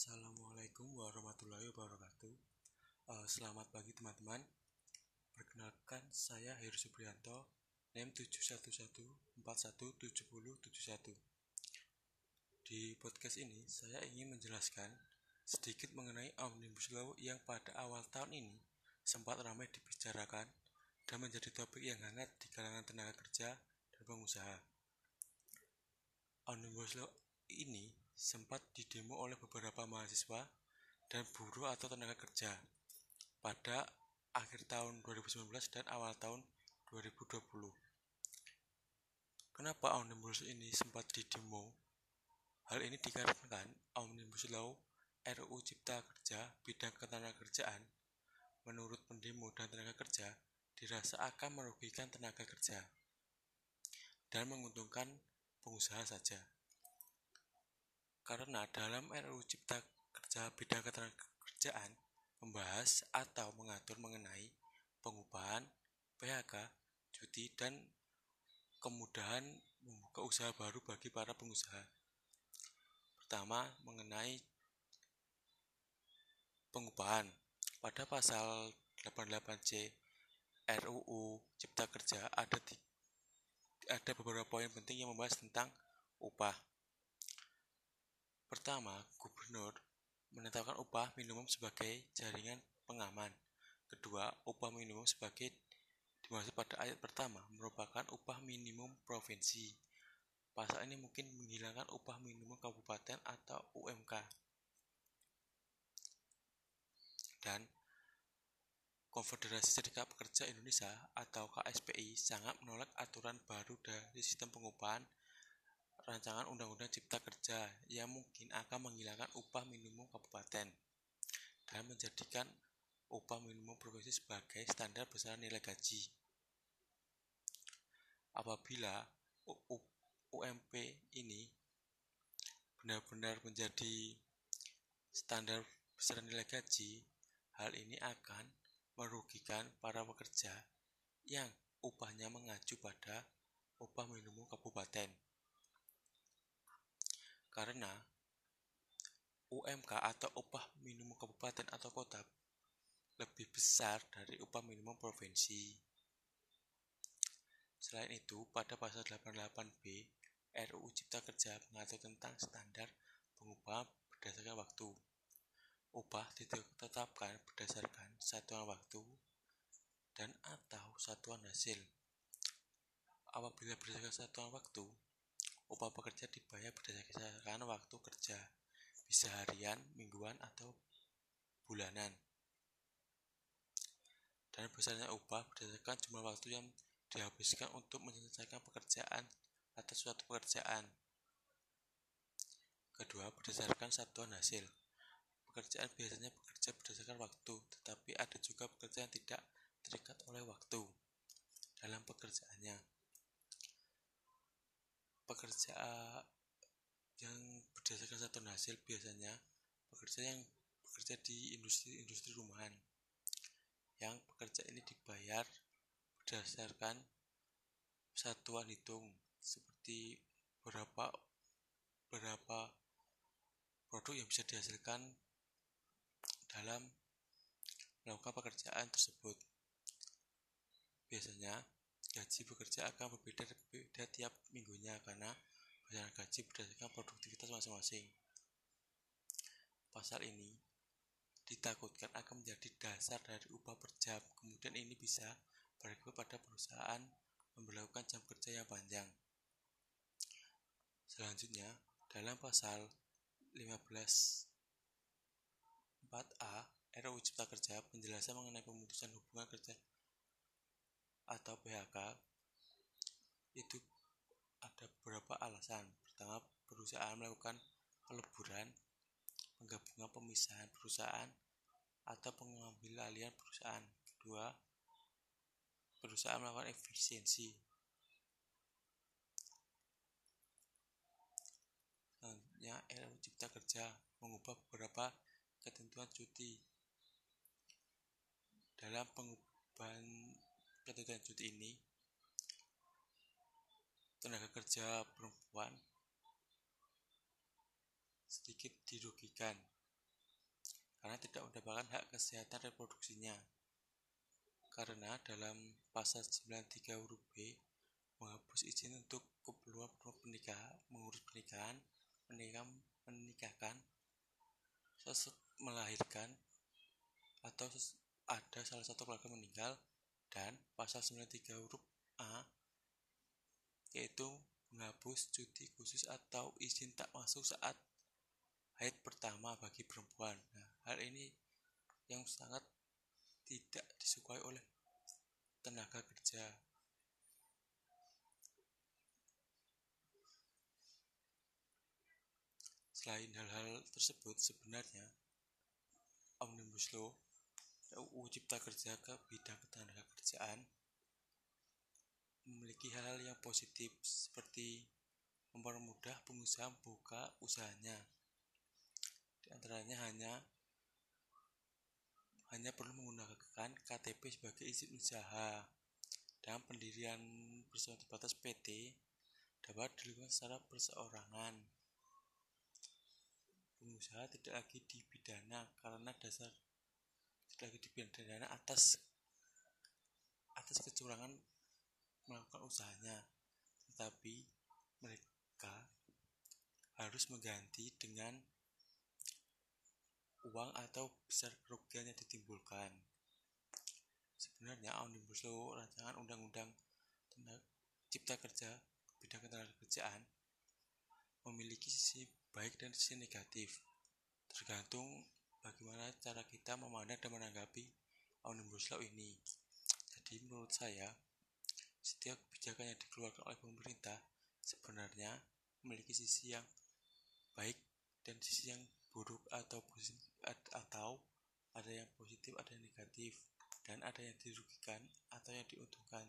Assalamualaikum warahmatullahi wabarakatuh. Uh, selamat pagi teman-teman. Perkenalkan saya Heru Supriyanto, NEM 711417071. Di podcast ini saya ingin menjelaskan sedikit mengenai Omnibus Law yang pada awal tahun ini sempat ramai dibicarakan dan menjadi topik yang hangat di kalangan tenaga kerja dan pengusaha. Omnibus Law ini sempat didemo oleh beberapa mahasiswa dan buruh atau tenaga kerja pada akhir tahun 2019 dan awal tahun 2020. Kenapa Omnibus ini sempat didemo? Hal ini dikarenakan Omnibus Law RUU Cipta Kerja bidang ketenagakerjaan menurut pendemo dan tenaga kerja dirasa akan merugikan tenaga kerja dan menguntungkan pengusaha saja. Karena dalam RUU Cipta Kerja bidang ketenagakerjaan membahas atau mengatur mengenai pengupahan, PHK, cuti, dan kemudahan membuka usaha baru bagi para pengusaha. Pertama, mengenai pengupahan. Pada pasal 88C RUU Cipta Kerja ada di, ada beberapa poin penting yang membahas tentang upah. Pertama, gubernur menetapkan upah minimum sebagai jaringan pengaman. Kedua, upah minimum sebagai dimaksud pada ayat pertama merupakan upah minimum provinsi. Pasal ini mungkin menghilangkan upah minimum kabupaten atau UMK. Dan Konfederasi Serikat Pekerja Indonesia atau KSPI sangat menolak aturan baru dari sistem pengupahan rancangan Undang-Undang Cipta Kerja yang mungkin akan menghilangkan upah minimum kabupaten dan menjadikan upah minimum provinsi sebagai standar besar nilai gaji. Apabila UMP ini benar-benar menjadi standar besar nilai gaji, hal ini akan merugikan para pekerja yang upahnya mengacu pada upah minimum kabupaten karena UMK atau upah minimum kabupaten atau kota lebih besar dari upah minimum provinsi. Selain itu, pada pasal 88B RUU Cipta Kerja mengatur tentang standar pengupahan berdasarkan waktu. Upah ditetapkan berdasarkan satuan waktu dan atau satuan hasil. Apabila berdasarkan satuan waktu, Upah pekerja dibayar berdasarkan waktu kerja, bisa harian, mingguan, atau bulanan. Dan besarnya upah berdasarkan jumlah waktu yang dihabiskan untuk menyelesaikan pekerjaan atau suatu pekerjaan. Kedua, berdasarkan satuan hasil. Pekerjaan biasanya bekerja berdasarkan waktu, tetapi ada juga pekerjaan yang tidak terikat oleh waktu dalam pekerjaannya pekerja yang berdasarkan satu hasil biasanya pekerja yang bekerja di industri-industri rumahan yang pekerja ini dibayar berdasarkan satuan hitung seperti berapa berapa produk yang bisa dihasilkan dalam melakukan pekerjaan tersebut. Biasanya gaji bekerja akan berbeda-beda tiap minggunya karena bayaran gaji berdasarkan produktivitas masing-masing. Pasal ini ditakutkan akan menjadi dasar dari upah per jam. Kemudian ini bisa berakibat pada perusahaan memperlakukan jam kerja yang panjang. Selanjutnya, dalam pasal 15 4A RUU Cipta Kerja penjelasan mengenai pemutusan hubungan kerja atau PHK itu ada beberapa alasan. Pertama, perusahaan melakukan peleburan, penggabungan pemisahan perusahaan, atau pengambil alihan perusahaan. Kedua, perusahaan melakukan efisiensi. Selanjutnya, RUU Cipta Kerja mengubah beberapa ketentuan cuti dalam pengubahan ketentuan cuti ini tenaga kerja perempuan sedikit dirugikan karena tidak mendapatkan hak kesehatan reproduksinya. Karena dalam pasal 93 huruf B menghapus izin untuk keperluan pernikahan, mengurus pernikahan, menikah, menikahkan, melahirkan, atau ada salah satu keluarga meninggal, dan pasal 93 huruf A yaitu menghapus cuti khusus atau izin tak masuk saat haid pertama bagi perempuan. Nah, hal ini yang sangat tidak disukai oleh tenaga kerja Selain hal-hal tersebut, sebenarnya Omnibus Law UU Cipta Kerja ke bidang ketenaga kerjaan memiliki hal-hal yang positif seperti mempermudah pengusaha membuka usahanya. Di antaranya hanya hanya perlu menggunakan KTP sebagai izin usaha dan pendirian perusahaan terbatas PT dapat dilakukan secara perseorangan pengusaha tidak lagi dipidana karena dasar lagi dipidana atas atas kecurangan melakukan usahanya tetapi mereka harus mengganti dengan uang atau besar kerugian yang ditimbulkan sebenarnya Omnibus Law rancangan undang-undang cipta kerja bidang ketenaga kerjaan memiliki sisi baik dan sisi negatif. Tergantung bagaimana cara kita memandang dan menanggapi Omnibus Law ini. Jadi menurut saya, setiap kebijakan yang dikeluarkan oleh pemerintah sebenarnya memiliki sisi yang baik dan sisi yang buruk atau positif atau ada yang positif, ada yang negatif, dan ada yang dirugikan atau yang diuntungkan.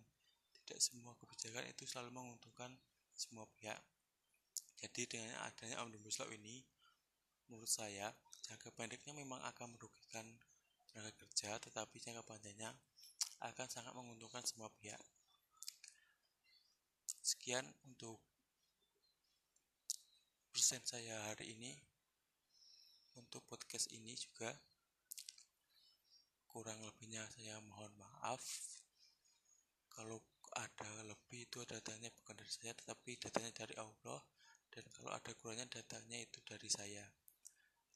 Tidak semua kebijakan itu selalu menguntungkan semua pihak. Jadi dengan adanya Omnibus Law ini, menurut saya jangka pendeknya memang akan merugikan tenaga kerja, tetapi jangka panjangnya akan sangat menguntungkan semua pihak. Sekian untuk persen saya hari ini. Untuk podcast ini juga kurang lebihnya saya mohon maaf kalau ada lebih itu datanya bukan dari saya tetapi datanya dari Allah dan kalau ada kurangnya datanya itu dari saya.